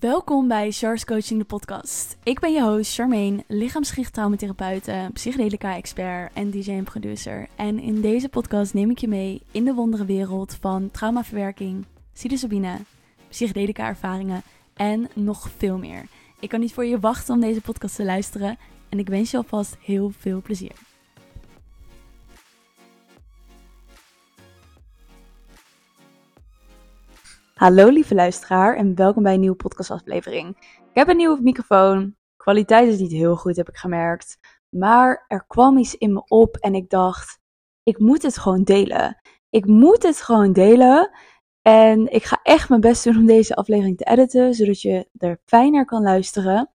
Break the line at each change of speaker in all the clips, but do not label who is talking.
Welkom bij Char's Coaching, de podcast. Ik ben je host Charmaine, lichaamsgericht psychedelica-expert en DJ en producer. En in deze podcast neem ik je mee in de wondere wereld van traumaverwerking, psilocybine, psychedelica-ervaringen en nog veel meer. Ik kan niet voor je wachten om deze podcast te luisteren en ik wens je alvast heel veel plezier. Hallo lieve luisteraar en welkom bij een nieuwe podcastaflevering. Ik heb een nieuwe microfoon. Kwaliteit is niet heel goed, heb ik gemerkt. Maar er kwam iets in me op en ik dacht, ik moet het gewoon delen. Ik moet het gewoon delen. En ik ga echt mijn best doen om deze aflevering te editen, zodat je er fijner kan luisteren.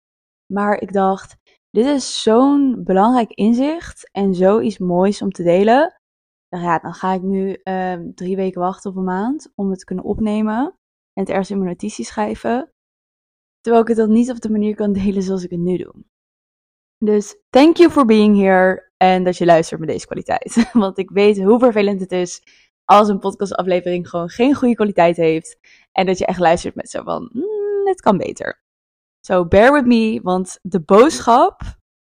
Maar ik dacht, dit is zo'n belangrijk inzicht en zoiets moois om te delen. Nou ja, dan ga ik nu ehm, drie weken wachten of een maand om het te kunnen opnemen en het ergens in mijn notities schrijven. Terwijl ik het dan niet op de manier kan delen zoals ik het nu doe. Dus thank you for being here en dat je luistert met deze kwaliteit. Want ik weet hoe vervelend het is als een podcastaflevering gewoon geen goede kwaliteit heeft. En dat je echt luistert met zo van, mm, het kan beter. So bear with me, want de boodschap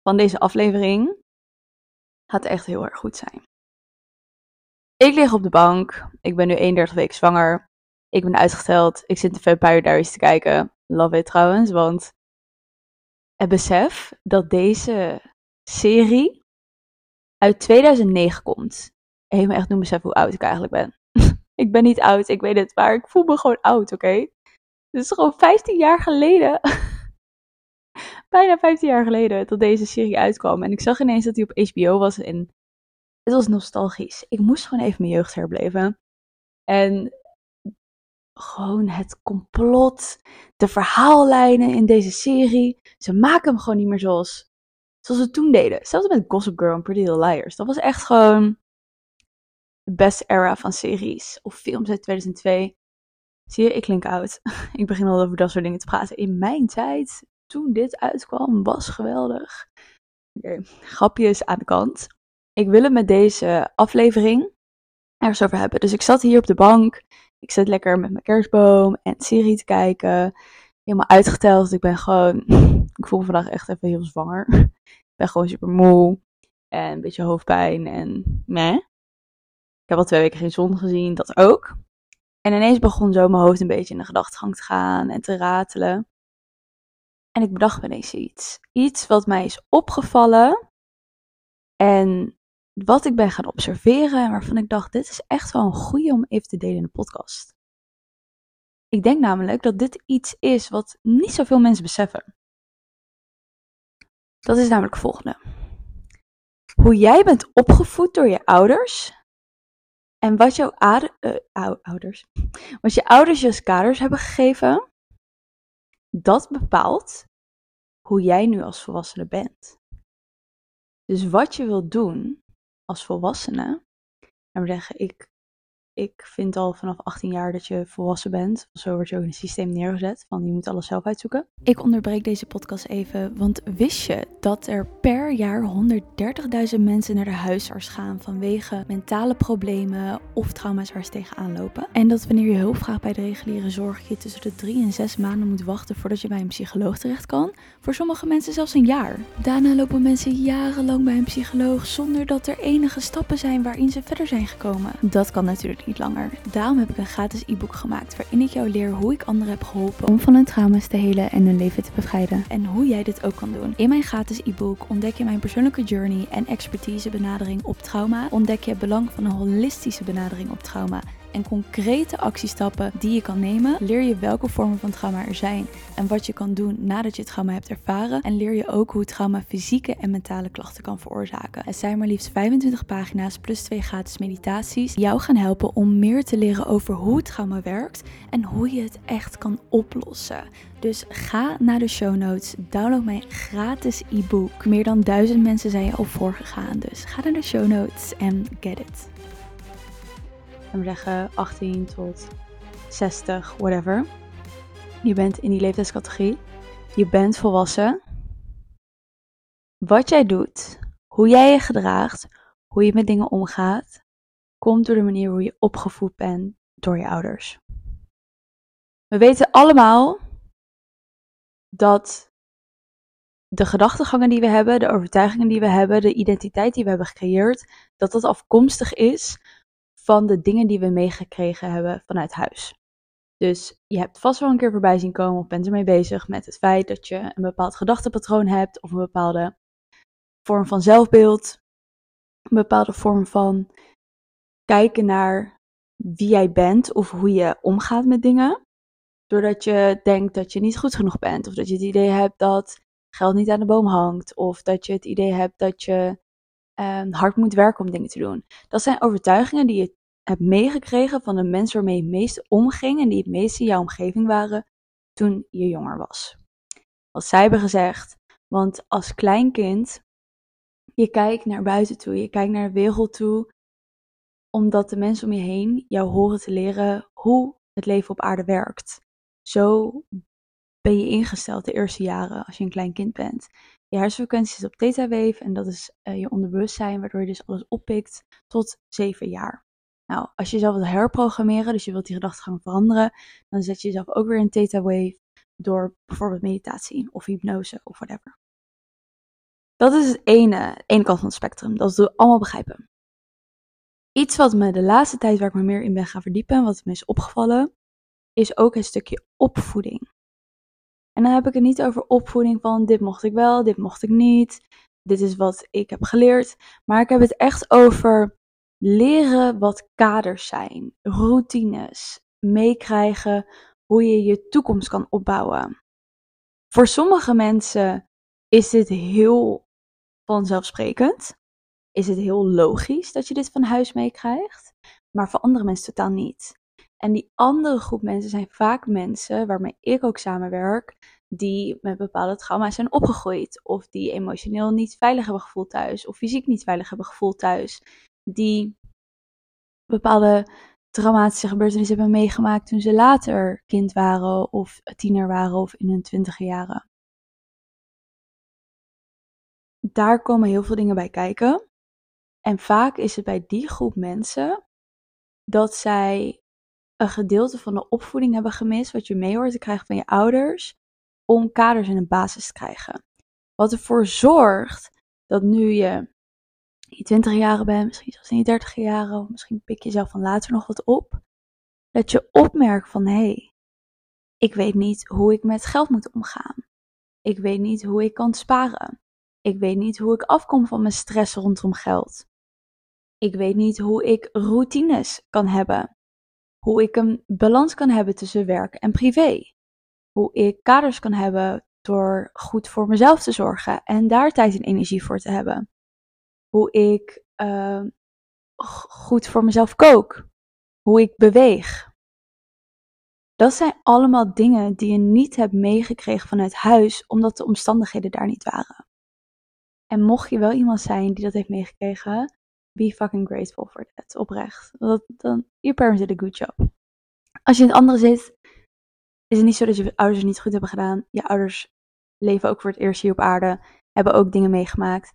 van deze aflevering gaat echt heel erg goed zijn. Ik lig op de bank. Ik ben nu 31 weken zwanger. Ik ben uitgeteld. Ik zit de Vampire Diaries te kijken. Love it trouwens, want het besef dat deze serie uit 2009 komt. Heeft me echt doen beseffen hoe oud ik eigenlijk ben. ik ben niet oud, ik weet het, maar ik voel me gewoon oud, oké? Het is gewoon 15 jaar geleden. Bijna 15 jaar geleden dat deze serie uitkwam. En ik zag ineens dat hij op HBO was en het was nostalgisch. Ik moest gewoon even mijn jeugd herbeleven. En gewoon het complot, de verhaallijnen in deze serie. Ze maken hem gewoon niet meer zoals, zoals ze toen deden. Zelfs met Gossip Girl en Pretty Little Liars. Dat was echt gewoon de best era van series of films uit 2002. Zie je, ik klink oud. ik begin al over dat soort dingen te praten. In mijn tijd, toen dit uitkwam, was geweldig. Okay, grapjes aan de kant ik wil het met deze aflevering ergens over hebben. Dus ik zat hier op de bank. Ik zit lekker met mijn kerstboom en serie te kijken. Helemaal uitgeteld. Ik ben gewoon. Ik voel me vandaag echt even heel zwanger. Ik ben gewoon super moe. En een beetje hoofdpijn. En meh. Ik heb al twee weken geen zon gezien. Dat ook. En ineens begon zo mijn hoofd een beetje in de gedachtegang te gaan en te ratelen. En ik bedacht ineens iets. Iets wat mij is opgevallen. En wat ik ben gaan observeren en waarvan ik dacht, dit is echt wel een goede om even te delen in de podcast. Ik denk namelijk dat dit iets is wat niet zoveel mensen beseffen. Dat is namelijk het volgende. Hoe jij bent opgevoed door je ouders en wat jouw uh, ouders, wat je ouders je kaders hebben gegeven, dat bepaalt hoe jij nu als volwassene bent. Dus wat je wilt doen, als volwassene. En we zeggen, ik ik vind al vanaf 18 jaar dat je volwassen bent. Zo wordt je ook in het systeem neergezet. Van je moet alles zelf uitzoeken. Ik onderbreek deze podcast even. Want wist je dat er per jaar 130.000 mensen naar de huisarts gaan vanwege mentale problemen of trauma's waar ze tegenaan lopen? En dat wanneer je hulp vraagt bij de reguliere zorg, je tussen de 3 en 6 maanden moet wachten voordat je bij een psycholoog terecht kan. Voor sommige mensen zelfs een jaar. Daarna lopen mensen jarenlang bij een psycholoog zonder dat er enige stappen zijn waarin ze verder zijn gekomen. Dat kan natuurlijk niet niet langer. Daarom heb ik een gratis e-book gemaakt waarin ik jou leer hoe ik anderen heb geholpen om van hun trauma's te helen en hun leven te bevrijden. En hoe jij dit ook kan doen. In mijn gratis e-book ontdek je mijn persoonlijke journey en expertise benadering op trauma. Ontdek je het belang van een holistische benadering op trauma en concrete actiestappen die je kan nemen, leer je welke vormen van trauma er zijn en wat je kan doen nadat je trauma hebt ervaren. En leer je ook hoe trauma fysieke en mentale klachten kan veroorzaken. Het zijn maar liefst 25 pagina's plus twee gratis meditaties die jou gaan helpen om meer te leren over hoe trauma werkt en hoe je het echt kan oplossen. Dus ga naar de show notes, download mijn gratis e-book. Meer dan duizend mensen zijn je al voorgegaan, dus ga naar de show notes en get it we zeggen 18 tot 60, whatever. Je bent in die leeftijdscategorie. Je bent volwassen. Wat jij doet, hoe jij je gedraagt, hoe je met dingen omgaat, komt door de manier hoe je opgevoed bent door je ouders. We weten allemaal dat de gedachtegangen die we hebben, de overtuigingen die we hebben, de identiteit die we hebben gecreëerd, dat dat afkomstig is van de dingen die we meegekregen hebben vanuit huis. Dus je hebt vast wel een keer voorbij zien komen of bent ermee bezig met het feit dat je een bepaald gedachtepatroon hebt of een bepaalde vorm van zelfbeeld, een bepaalde vorm van kijken naar wie jij bent of hoe je omgaat met dingen. Doordat je denkt dat je niet goed genoeg bent of dat je het idee hebt dat geld niet aan de boom hangt of dat je het idee hebt dat je um, hard moet werken om dingen te doen. Dat zijn overtuigingen die je hebt meegekregen van de mensen waarmee je het meest omging en die het meest in jouw omgeving waren toen je jonger was. Wat zij hebben gezegd, want als kleinkind, je kijkt naar buiten toe, je kijkt naar de wereld toe, omdat de mensen om je heen jou horen te leren hoe het leven op aarde werkt. Zo ben je ingesteld de eerste jaren als je een klein kind bent. Je hersenfrequentie is op theta wave en dat is uh, je onderbewustzijn, waardoor je dus alles oppikt tot zeven jaar. Nou, als je jezelf wilt herprogrammeren, dus je wilt die gedachtegang veranderen, dan zet je jezelf ook weer in theta wave door bijvoorbeeld meditatie of hypnose of whatever. Dat is het ene, ene kant van het spectrum. Dat we allemaal begrijpen. Iets wat me de laatste tijd waar ik me meer in ben gaan verdiepen, wat me is opgevallen, is ook een stukje opvoeding. En dan heb ik het niet over opvoeding van dit mocht ik wel, dit mocht ik niet, dit is wat ik heb geleerd. Maar ik heb het echt over leren wat kaders zijn, routines, meekrijgen hoe je je toekomst kan opbouwen. Voor sommige mensen is dit heel vanzelfsprekend. Is het heel logisch dat je dit van huis meekrijgt, maar voor andere mensen totaal niet. En die andere groep mensen zijn vaak mensen waarmee ik ook samenwerk, die met bepaalde trauma's zijn opgegroeid. Of die emotioneel niet veilig hebben gevoeld thuis. Of fysiek niet veilig hebben gevoeld thuis. Die bepaalde traumatische gebeurtenissen hebben meegemaakt toen ze later kind waren. Of tiener waren of in hun twintige jaren. Daar komen heel veel dingen bij kijken. En vaak is het bij die groep mensen dat zij een gedeelte van de opvoeding hebben gemist, wat je mee hoort te krijgen van je ouders, om kaders en een basis te krijgen. Wat ervoor zorgt dat nu je je 20 jaren bent, misschien zelfs in je 30 jaren, misschien pik je zelf van later nog wat op, dat je opmerkt van hé, hey, ik weet niet hoe ik met geld moet omgaan. Ik weet niet hoe ik kan sparen. Ik weet niet hoe ik afkom van mijn stress rondom geld. Ik weet niet hoe ik routines kan hebben. Hoe ik een balans kan hebben tussen werk en privé. Hoe ik kaders kan hebben door goed voor mezelf te zorgen en daar tijd en energie voor te hebben. Hoe ik uh, goed voor mezelf kook. Hoe ik beweeg. Dat zijn allemaal dingen die je niet hebt meegekregen vanuit huis, omdat de omstandigheden daar niet waren. En mocht je wel iemand zijn die dat heeft meegekregen, be fucking grateful for that. Oprecht. Dat, dan, your parents did a good job. Als je in het andere zit, is het niet zo dat je ouders het niet goed hebben gedaan. Je ouders leven ook voor het eerst hier op aarde, hebben ook dingen meegemaakt.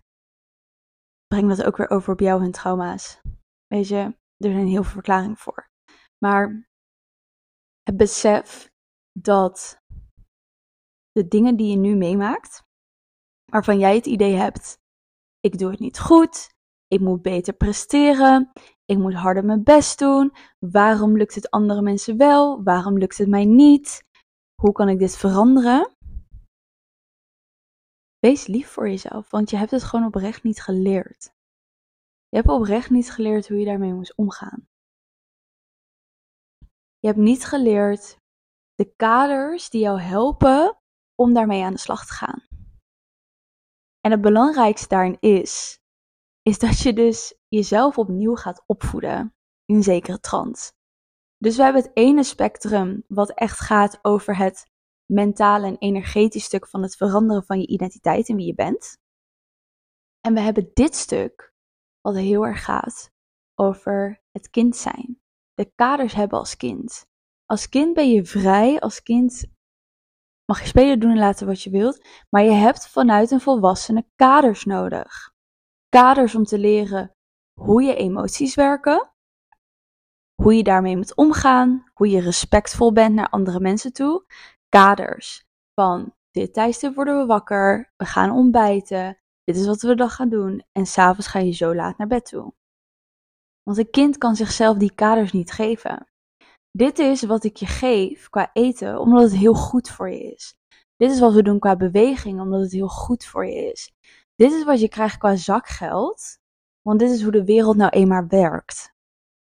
Breng dat ook weer over op jou hun trauma's. Weet je, er zijn heel veel verklaringen voor. Maar het besef dat de dingen die je nu meemaakt, waarvan jij het idee hebt: ik doe het niet goed, ik moet beter presteren, ik moet harder mijn best doen. Waarom lukt het andere mensen wel? Waarom lukt het mij niet? Hoe kan ik dit veranderen? Wees lief voor jezelf, want je hebt het gewoon oprecht niet geleerd. Je hebt oprecht niet geleerd hoe je daarmee moest omgaan. Je hebt niet geleerd de kaders die jou helpen om daarmee aan de slag te gaan. En het belangrijkste daarin is, is dat je dus jezelf opnieuw gaat opvoeden in zekere trant. Dus we hebben het ene spectrum wat echt gaat over het mentale en energetisch stuk van het veranderen van je identiteit en wie je bent. En we hebben dit stuk wat heel erg gaat over het kind zijn. De kaders hebben als kind. Als kind ben je vrij, als kind mag je spelen, doen en laten wat je wilt, maar je hebt vanuit een volwassene kaders nodig. Kaders om te leren hoe je emoties werken, hoe je daarmee moet omgaan, hoe je respectvol bent naar andere mensen toe. Kaders van dit tijdstip worden we wakker, we gaan ontbijten, dit is wat we dan gaan doen en s'avonds ga je zo laat naar bed toe. Want een kind kan zichzelf die kaders niet geven. Dit is wat ik je geef qua eten, omdat het heel goed voor je is. Dit is wat we doen qua beweging, omdat het heel goed voor je is. Dit is wat je krijgt qua zakgeld, want dit is hoe de wereld nou eenmaal werkt.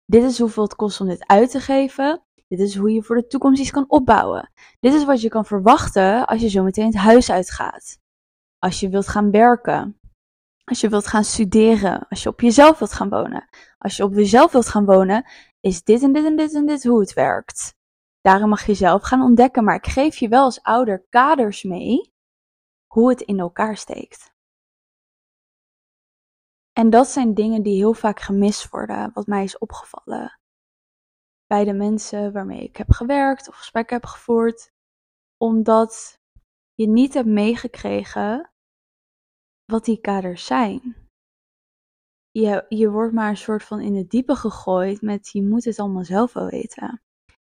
Dit is hoeveel het kost om dit uit te geven. Dit is hoe je voor de toekomst iets kan opbouwen. Dit is wat je kan verwachten als je zo meteen het huis uitgaat. Als je wilt gaan werken. Als je wilt gaan studeren. Als je op jezelf wilt gaan wonen. Als je op jezelf wilt gaan wonen, is dit en dit en dit en dit hoe het werkt. Daarin mag je zelf gaan ontdekken, maar ik geef je wel als ouder kaders mee hoe het in elkaar steekt. En dat zijn dingen die heel vaak gemist worden, wat mij is opgevallen. Bij de mensen waarmee ik heb gewerkt of gesprekken heb gevoerd, omdat je niet hebt meegekregen wat die kaders zijn. Je, je wordt maar een soort van in het diepe gegooid met je moet het allemaal zelf wel weten.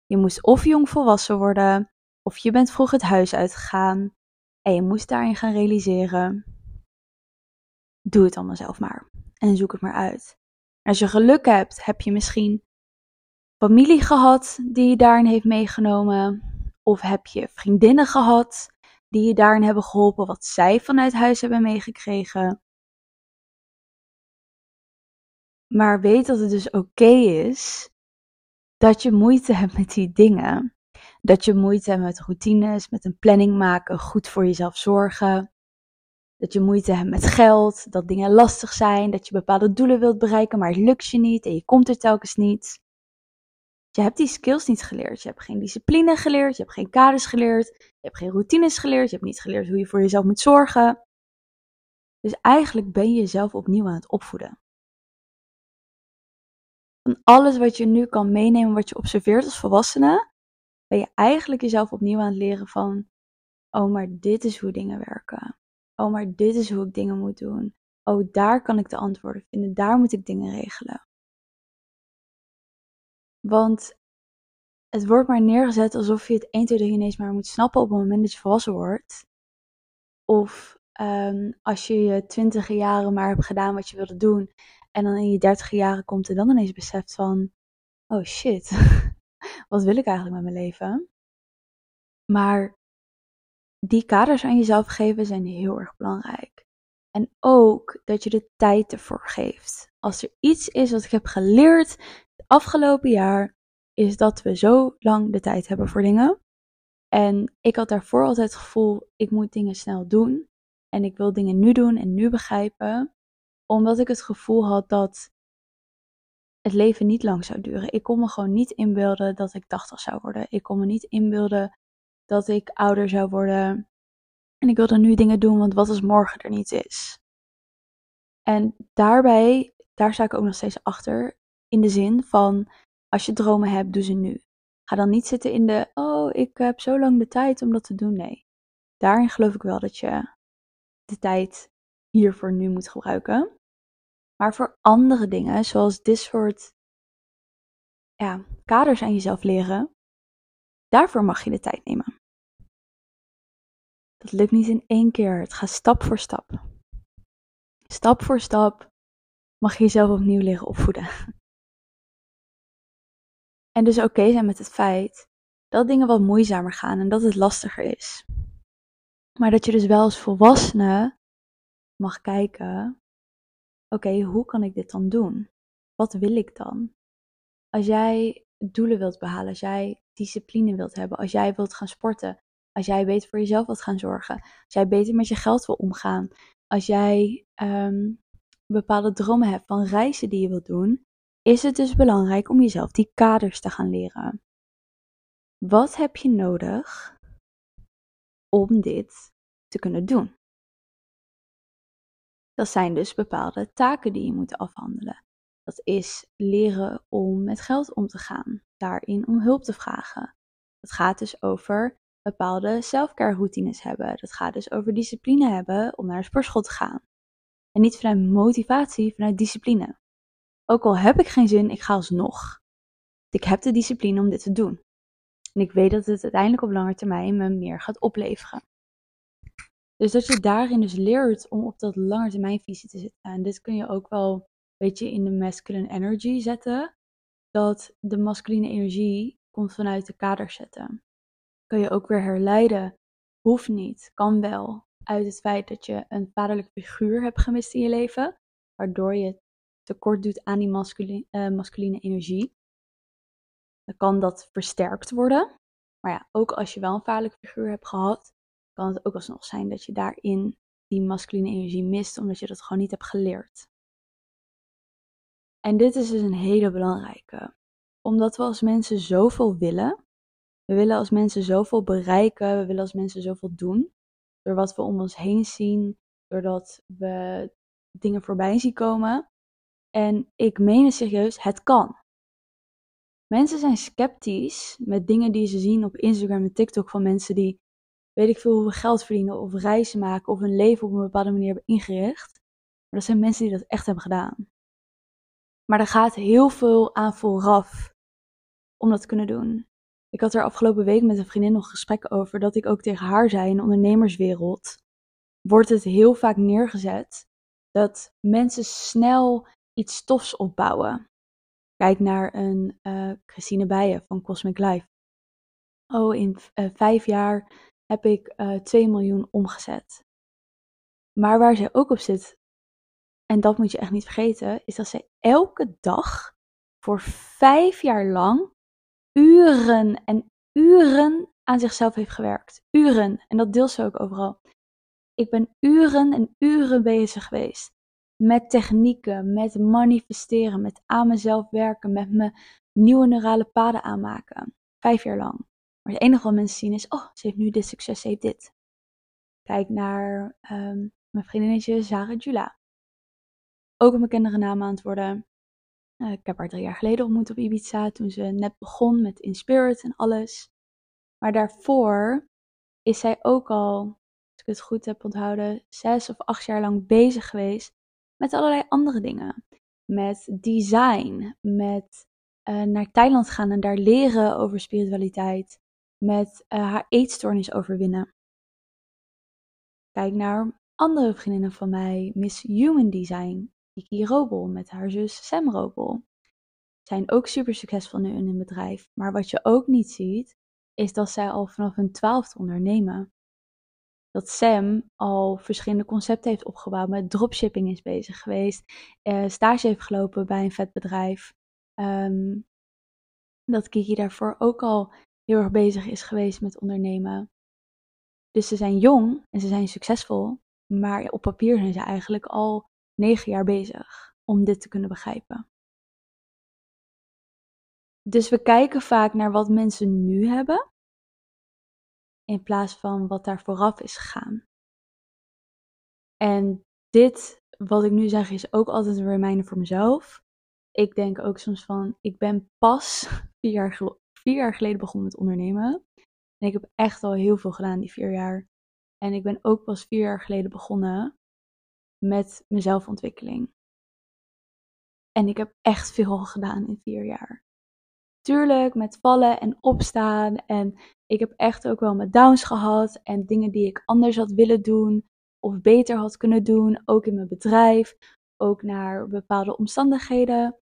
Je moest of jong volwassen worden, of je bent vroeg het huis uitgegaan en je moest daarin gaan realiseren. Doe het allemaal zelf maar en zoek het maar uit. als je geluk hebt, heb je misschien familie gehad die je daarin heeft meegenomen, of heb je vriendinnen gehad die je daarin hebben geholpen wat zij vanuit huis hebben meegekregen. Maar weet dat het dus oké is dat je moeite hebt met die dingen. Dat je moeite hebt met routines, met een planning maken, goed voor jezelf zorgen. Dat je moeite hebt met geld, dat dingen lastig zijn, dat je bepaalde doelen wilt bereiken, maar het lukt je niet en je komt er telkens niet. Je hebt die skills niet geleerd. Je hebt geen discipline geleerd, je hebt geen kaders geleerd, je hebt geen routines geleerd, je hebt niet geleerd hoe je voor jezelf moet zorgen. Dus eigenlijk ben je jezelf opnieuw aan het opvoeden. Van alles wat je nu kan meenemen, wat je observeert als volwassene, ben je eigenlijk jezelf opnieuw aan het leren van, oh maar dit is hoe dingen werken. Oh maar dit is hoe ik dingen moet doen. Oh daar kan ik de antwoorden vinden, daar moet ik dingen regelen. Want het wordt maar neergezet alsof je het 1, 2, 3 ineens maar moet snappen op het moment dat je volwassen wordt. Of um, als je je twintige jaren maar hebt gedaan wat je wilde doen. En dan in je dertige jaren komt en dan ineens beseft van, oh shit, wat wil ik eigenlijk met mijn leven? Maar die kaders aan jezelf geven zijn heel erg belangrijk. En ook dat je de tijd ervoor geeft. Als er iets is wat ik heb geleerd afgelopen jaar, is dat we zo lang de tijd hebben voor dingen. En ik had daarvoor altijd het gevoel, ik moet dingen snel doen. En ik wil dingen nu doen en nu begrijpen omdat ik het gevoel had dat het leven niet lang zou duren. Ik kon me gewoon niet inbeelden dat ik 80 zou worden. Ik kon me niet inbeelden dat ik ouder zou worden. En ik wilde nu dingen doen, want wat als morgen er niet is? En daarbij, daar sta ik ook nog steeds achter. In de zin van, als je dromen hebt, doe ze nu. Ga dan niet zitten in de, oh, ik heb zo lang de tijd om dat te doen. Nee. Daarin geloof ik wel dat je de tijd hiervoor nu moet gebruiken. Maar voor andere dingen, zoals dit soort ja, kaders aan jezelf leren, daarvoor mag je de tijd nemen. Dat lukt niet in één keer. Het gaat stap voor stap. Stap voor stap mag je jezelf opnieuw leren opvoeden. En dus oké zijn met het feit dat dingen wat moeizamer gaan en dat het lastiger is. Maar dat je dus wel als volwassene mag kijken, oké, hoe kan ik dit dan doen? Wat wil ik dan? Als jij doelen wilt behalen, als jij discipline wilt hebben, als jij wilt gaan sporten, als jij beter voor jezelf wilt gaan zorgen, als jij beter met je geld wil omgaan, als jij um, bepaalde dromen hebt van reizen die je wilt doen, is het dus belangrijk om jezelf die kaders te gaan leren. Wat heb je nodig om dit te kunnen doen? Dat zijn dus bepaalde taken die je moet afhandelen. Dat is leren om met geld om te gaan, daarin om hulp te vragen. Dat gaat dus over bepaalde selfcare routines hebben. Dat gaat dus over discipline hebben om naar de sportschool te gaan. En niet vanuit motivatie, vanuit discipline. Ook al heb ik geen zin, ik ga alsnog. Ik heb de discipline om dit te doen. En ik weet dat het uiteindelijk op lange termijn me meer gaat opleveren. Dus dat je daarin dus leert om op dat langetermijnvisie te zitten. En dit kun je ook wel een beetje in de masculine energy zetten. Dat de masculine energie komt vanuit de kader zetten. Kun je ook weer herleiden. Hoeft niet, kan wel. Uit het feit dat je een vaderlijk figuur hebt gemist in je leven. Waardoor je tekort doet aan die masculine, uh, masculine energie. Dan kan dat versterkt worden. Maar ja, ook als je wel een vaderlijk figuur hebt gehad, kan het ook alsnog zijn dat je daarin die masculine energie mist, omdat je dat gewoon niet hebt geleerd. En dit is dus een hele belangrijke. Omdat we als mensen zoveel willen. We willen als mensen zoveel bereiken. We willen als mensen zoveel doen. Door wat we om ons heen zien. Doordat we dingen voorbij zien komen. En ik meen het serieus, het kan. Mensen zijn sceptisch met dingen die ze zien op Instagram en TikTok van mensen die weet ik veel hoeveel geld verdienen of reizen maken of hun leven op een bepaalde manier hebben ingericht. Maar dat zijn mensen die dat echt hebben gedaan. Maar er gaat heel veel aan vooraf om dat te kunnen doen. Ik had er afgelopen week met een vriendin nog gesprekken over dat ik ook tegen haar zei in de ondernemerswereld wordt het heel vaak neergezet dat mensen snel iets stofs opbouwen. Kijk naar een uh, Christine Bijen van Cosmic Life. Oh, in uh, vijf jaar heb ik uh, eh, 2 miljoen omgezet. Maar waar zij ook op zit, en dat moet je echt niet vergeten, is dat zij elke dag voor vijf jaar lang uren en uren aan zichzelf heeft gewerkt. Uren. En dat deelt ze ook overal. Ik ben uren en uren bezig geweest met technieken, met manifesteren, met aan mezelf werken, met mijn nieuwe neurale paden aanmaken. Vijf jaar lang. Maar het enige wat mensen zien is, oh, ze heeft nu dit succes, ze heeft dit. Kijk naar um, mijn vriendinnetje Sarah Jula. Ook een bekendere naam aan het worden. Uh, ik heb haar drie jaar geleden ontmoet op Ibiza, toen ze net begon met Inspirit en alles. Maar daarvoor is zij ook al, als ik het goed heb onthouden, zes of acht jaar lang bezig geweest met allerlei andere dingen. Met design, met uh, naar Thailand gaan en daar leren over spiritualiteit. Met uh, haar eetstoornis overwinnen. Kijk naar andere vriendinnen van mij, Miss Human Design, Kiki Robel met haar zus Sam Robel. Zijn ook super succesvol nu in hun bedrijf. Maar wat je ook niet ziet, is dat zij al vanaf hun twaalfde ondernemen dat Sam al verschillende concepten heeft opgebouwd. Met dropshipping is bezig geweest. Uh, stage heeft gelopen bij een vet bedrijf. Um, dat Kiki daarvoor ook al heel erg bezig is geweest met ondernemen. Dus ze zijn jong en ze zijn succesvol. Maar op papier zijn ze eigenlijk al negen jaar bezig om dit te kunnen begrijpen. Dus we kijken vaak naar wat mensen nu hebben in plaats van wat daar vooraf is gegaan. En dit, wat ik nu zeg, is ook altijd een reminder voor mezelf. Ik denk ook soms van, ik ben pas vier jaar, vier jaar geleden begonnen met ondernemen. En ik heb echt al heel veel gedaan die vier jaar. En ik ben ook pas vier jaar geleden begonnen met mezelfontwikkeling. En ik heb echt veel gedaan in vier jaar. Tuurlijk, met vallen en opstaan. En ik heb echt ook wel mijn downs gehad. En dingen die ik anders had willen doen. Of beter had kunnen doen. Ook in mijn bedrijf. Ook naar bepaalde omstandigheden.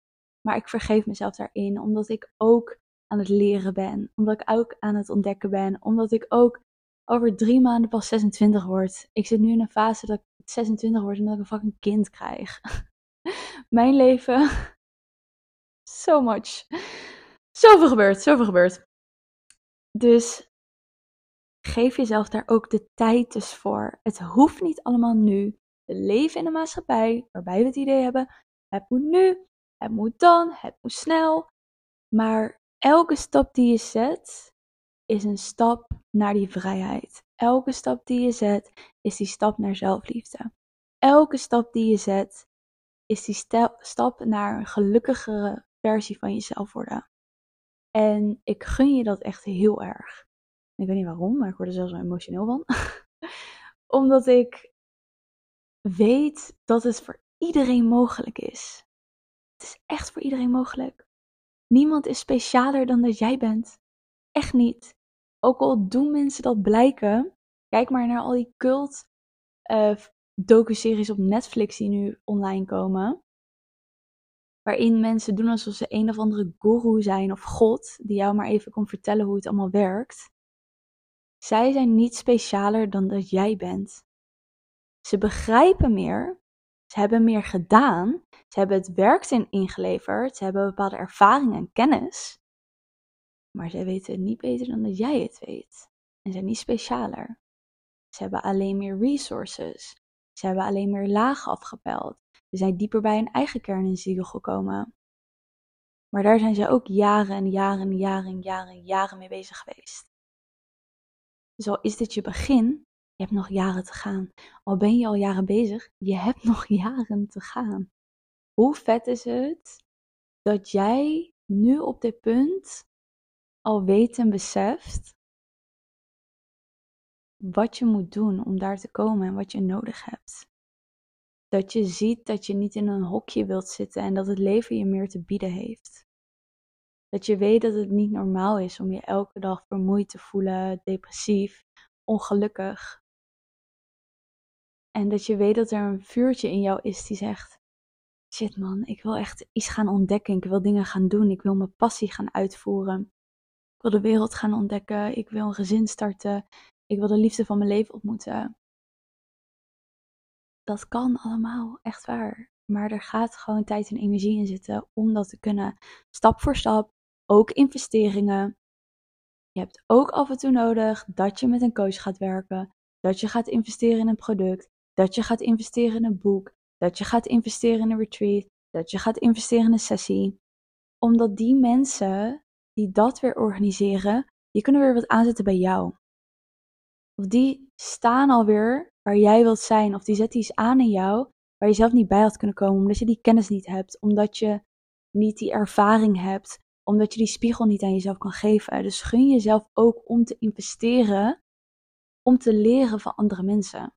Maar ik vergeef mezelf daarin. Omdat ik ook aan het leren ben. Omdat ik ook aan het ontdekken ben. Omdat ik ook over drie maanden pas 26 word. Ik zit nu in een fase dat ik 26 word en dat ik een fucking kind krijg. Mijn leven. So much. Zoveel gebeurt, zoveel gebeurt. Dus geef jezelf daar ook de tijd dus voor. Het hoeft niet allemaal nu. We leven in een maatschappij waarbij we het idee hebben: het moet nu, het moet dan, het moet snel. Maar elke stap die je zet, is een stap naar die vrijheid. Elke stap die je zet, is die stap naar zelfliefde. Elke stap die je zet, is die stap naar een gelukkigere versie van jezelf worden. En ik gun je dat echt heel erg. Ik weet niet waarom, maar ik word er zelfs wel emotioneel van. Omdat ik weet dat het voor iedereen mogelijk is. Het is echt voor iedereen mogelijk. Niemand is specialer dan dat jij bent. Echt niet. Ook al doen mensen dat blijken. Kijk maar naar al die cult uh, docu-series op Netflix die nu online komen. Waarin mensen doen alsof ze een of andere guru zijn of god, die jou maar even kon vertellen hoe het allemaal werkt. Zij zijn niet specialer dan dat jij bent. Ze begrijpen meer, ze hebben meer gedaan, ze hebben het werk in ingeleverd, ze hebben bepaalde ervaring en kennis. Maar zij weten het niet beter dan dat jij het weet. En zijn niet specialer. Ze hebben alleen meer resources. Ze hebben alleen meer lagen afgepeld. Zijn dieper bij hun eigen kern en ziel gekomen. Maar daar zijn ze ook jaren en jaren en jaren en jaren en jaren mee bezig geweest. Dus al is dit je begin, je hebt nog jaren te gaan. Al ben je al jaren bezig, je hebt nog jaren te gaan. Hoe vet is het dat jij nu op dit punt al weet en beseft wat je moet doen om daar te komen en wat je nodig hebt. Dat je ziet dat je niet in een hokje wilt zitten en dat het leven je meer te bieden heeft. Dat je weet dat het niet normaal is om je elke dag vermoeid te voelen, depressief, ongelukkig. En dat je weet dat er een vuurtje in jou is die zegt: Shit man, ik wil echt iets gaan ontdekken. Ik wil dingen gaan doen. Ik wil mijn passie gaan uitvoeren. Ik wil de wereld gaan ontdekken. Ik wil een gezin starten. Ik wil de liefde van mijn leven ontmoeten. Dat kan allemaal, echt waar. Maar er gaat gewoon tijd en energie in zitten om dat te kunnen. Stap voor stap, ook investeringen. Je hebt ook af en toe nodig dat je met een coach gaat werken, dat je gaat investeren in een product, dat je gaat investeren in een boek, dat je gaat investeren in een retreat, dat je gaat investeren in een sessie. Omdat die mensen die dat weer organiseren, die kunnen weer wat aanzetten bij jou. Of die staan alweer waar jij wilt zijn, of die zetten iets aan in jou waar je zelf niet bij had kunnen komen, omdat je die kennis niet hebt, omdat je niet die ervaring hebt, omdat je die spiegel niet aan jezelf kan geven. Dus gun jezelf ook om te investeren, om te leren van andere mensen.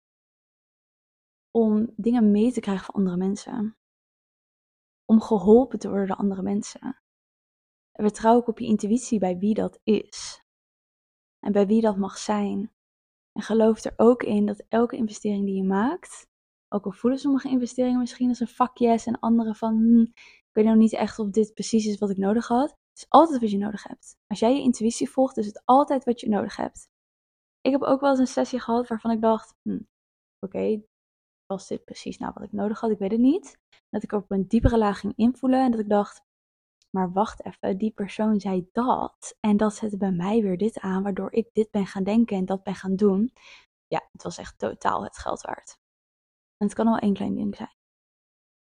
Om dingen mee te krijgen van andere mensen. Om geholpen te worden door andere mensen. En vertrouw ook op je intuïtie bij wie dat is. En bij wie dat mag zijn. En geloof er ook in dat elke investering die je maakt, ook al voelen sommige investeringen misschien als een fuck yes en andere van, hm, ik weet nou niet echt of dit precies is wat ik nodig had. Het is altijd wat je nodig hebt. Als jij je intuïtie volgt, is het altijd wat je nodig hebt. Ik heb ook wel eens een sessie gehad waarvan ik dacht, hm, oké, was dit precies nou wat ik nodig had? Ik weet het niet. Dat ik op een diepere laag ging invoelen en dat ik dacht, maar wacht even, die persoon zei dat. En dat zette bij mij weer dit aan, waardoor ik dit ben gaan denken en dat ben gaan doen. Ja, het was echt totaal het geld waard. En het kan al één klein ding zijn.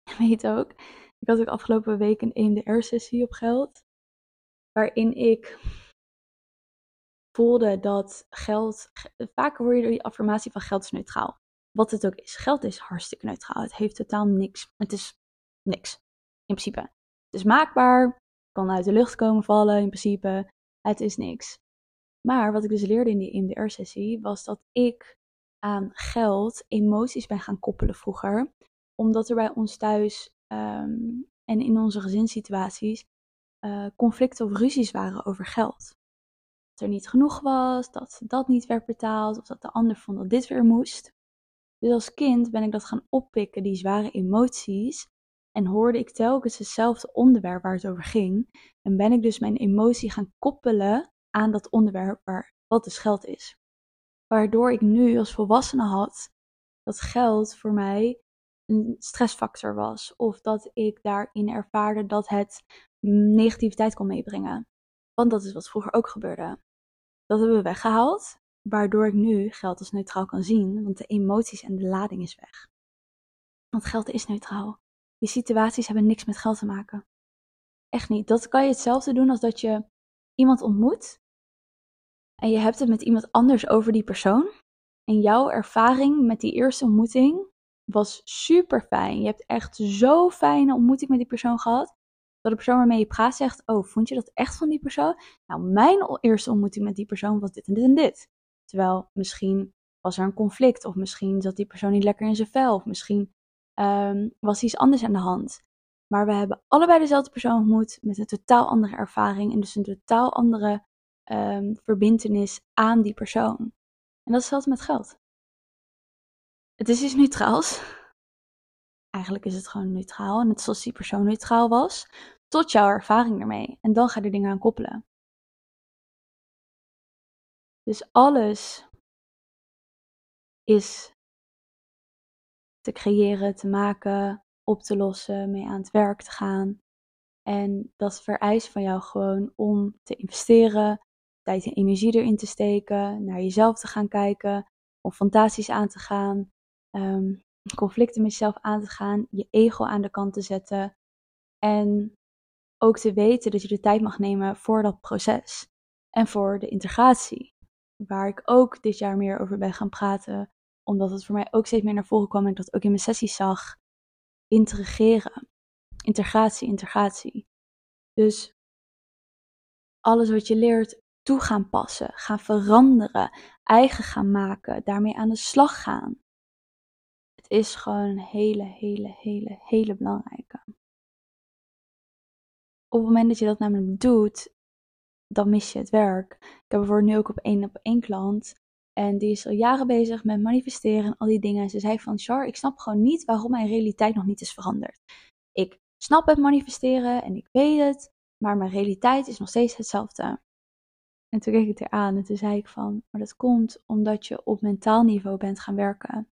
Weet ook, ik had ook afgelopen week een EMDR-sessie op geld. Waarin ik voelde dat geld. Vaak hoor je die affirmatie van geld is neutraal. Wat het ook is. Geld is hartstikke neutraal. Het heeft totaal niks. Het is niks. In principe. Het is maakbaar, kan uit de lucht komen vallen in principe. Het is niks. Maar wat ik dus leerde in die EMDR-sessie was dat ik aan geld emoties ben gaan koppelen vroeger. Omdat er bij ons thuis ehm, en in onze gezinssituaties uh, conflicten of ruzies waren over geld. Dat er niet genoeg was, dat dat niet werd betaald of dat de ander vond dat dit weer moest. Dus als kind ben ik dat gaan oppikken, die zware emoties. En hoorde ik telkens hetzelfde onderwerp waar het over ging. En ben ik dus mijn emotie gaan koppelen aan dat onderwerp waar wat dus geld is. Waardoor ik nu als volwassene had dat geld voor mij een stressfactor was. Of dat ik daarin ervaarde dat het negativiteit kon meebrengen. Want dat is wat vroeger ook gebeurde. Dat hebben we weggehaald, waardoor ik nu geld als neutraal kan zien, want de emoties en de lading is weg. Want geld is neutraal. Die situaties hebben niks met geld te maken. Echt niet. Dat kan je hetzelfde doen als dat je iemand ontmoet en je hebt het met iemand anders over die persoon. En jouw ervaring met die eerste ontmoeting was super fijn. Je hebt echt zo'n fijne ontmoeting met die persoon gehad. Dat de persoon waarmee je praat zegt: Oh, vond je dat echt van die persoon? Nou, mijn eerste ontmoeting met die persoon was dit en dit en dit. Terwijl misschien was er een conflict, of misschien zat die persoon niet lekker in zijn vel, of misschien um, was iets anders aan de hand. Maar we hebben allebei dezelfde persoon ontmoet met een totaal andere ervaring en dus een totaal andere um, verbindenis aan die persoon. En dat is hetzelfde met geld. het is iets neutraals. Eigenlijk is het gewoon neutraal. Is alsof die persoon neutraal was. Tot jouw ervaring ermee. En dan ga je er dingen aan koppelen. Dus alles is te creëren, te maken, op te lossen, mee aan het werk te gaan. En dat vereist van jou gewoon om te investeren, tijd en energie erin te steken, naar jezelf te gaan kijken, confrontaties aan te gaan, ehm, conflicten met jezelf aan te gaan, je ego aan de kant te zetten en ook te weten dat je de tijd mag nemen voor dat proces en voor de integratie, waar ik ook dit jaar meer over ben gaan praten, omdat het voor mij ook steeds meer naar voren kwam en ik dat ook in mijn sessies zag. Integreren. Integratie, integratie. Dus alles wat je leert toe gaan passen, gaan veranderen, eigen gaan maken, daarmee aan de slag gaan. Het is gewoon een hele, hele, hele, hele belangrijke. Op het moment dat je dat namelijk doet, dan mis je het werk. Ik heb bijvoorbeeld nu ook op één op één klant. En die is al jaren bezig met manifesteren en al die dingen. En ze zei van, Char, ik snap gewoon niet waarom mijn realiteit nog niet is veranderd. Ik snap het manifesteren en ik weet het, maar mijn realiteit is nog steeds hetzelfde. En toen keek ik er aan en toen zei ik van, maar dat komt omdat je op mentaal niveau bent gaan werken.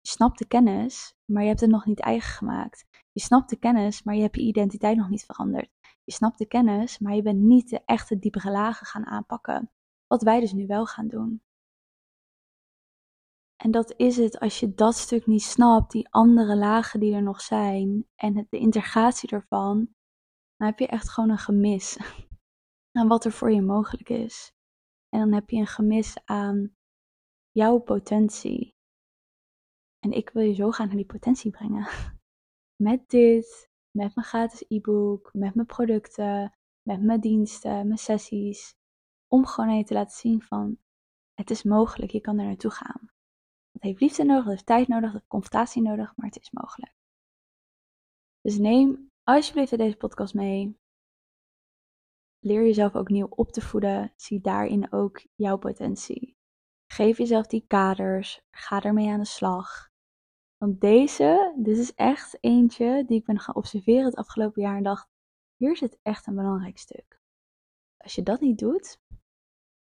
Je snapt de kennis, maar je hebt het nog niet eigen gemaakt. Je snapt de kennis, maar je hebt je identiteit nog niet veranderd. Je snapt de kennis, maar je bent niet de echte diepere lagen gaan aanpakken. Wat wij dus nu wel gaan doen. En dat is het, als je dat stuk niet snapt, die andere lagen die er nog zijn en de integratie ervan, dan heb je echt gewoon een gemis aan wat er voor je mogelijk is. En dan heb je een gemis aan jouw potentie. En ik wil je zo gaan naar die potentie brengen. Met dit, met mijn gratis e-book, met mijn producten, met mijn diensten, mijn sessies. Om gewoon aan je te laten zien van, het is mogelijk, je kan er naartoe gaan. Het heeft liefde nodig, het heeft tijd nodig, het heeft confrontatie nodig, maar het is mogelijk. Dus neem alsjeblieft deze podcast mee. Leer jezelf ook nieuw op te voeden. Zie daarin ook jouw potentie. Geef jezelf die kaders. Ga ermee aan de slag. Want deze, dit is echt eentje die ik ben gaan observeren het afgelopen jaar en dacht, hier zit echt een belangrijk stuk. Als je dat niet doet,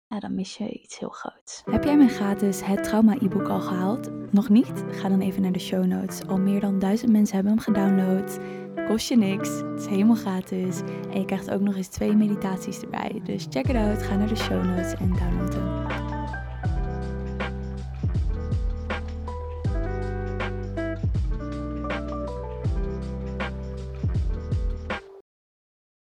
dan mis je iets heel groots. Heb jij mijn gratis Het Trauma e-book al gehaald? Nog niet? Ga dan even naar de show notes. Al meer dan duizend mensen hebben hem gedownload. Kost je niks. Het is helemaal gratis. En je krijgt ook nog eens twee meditaties erbij. Dus check it out. Ga naar de show notes en download hem.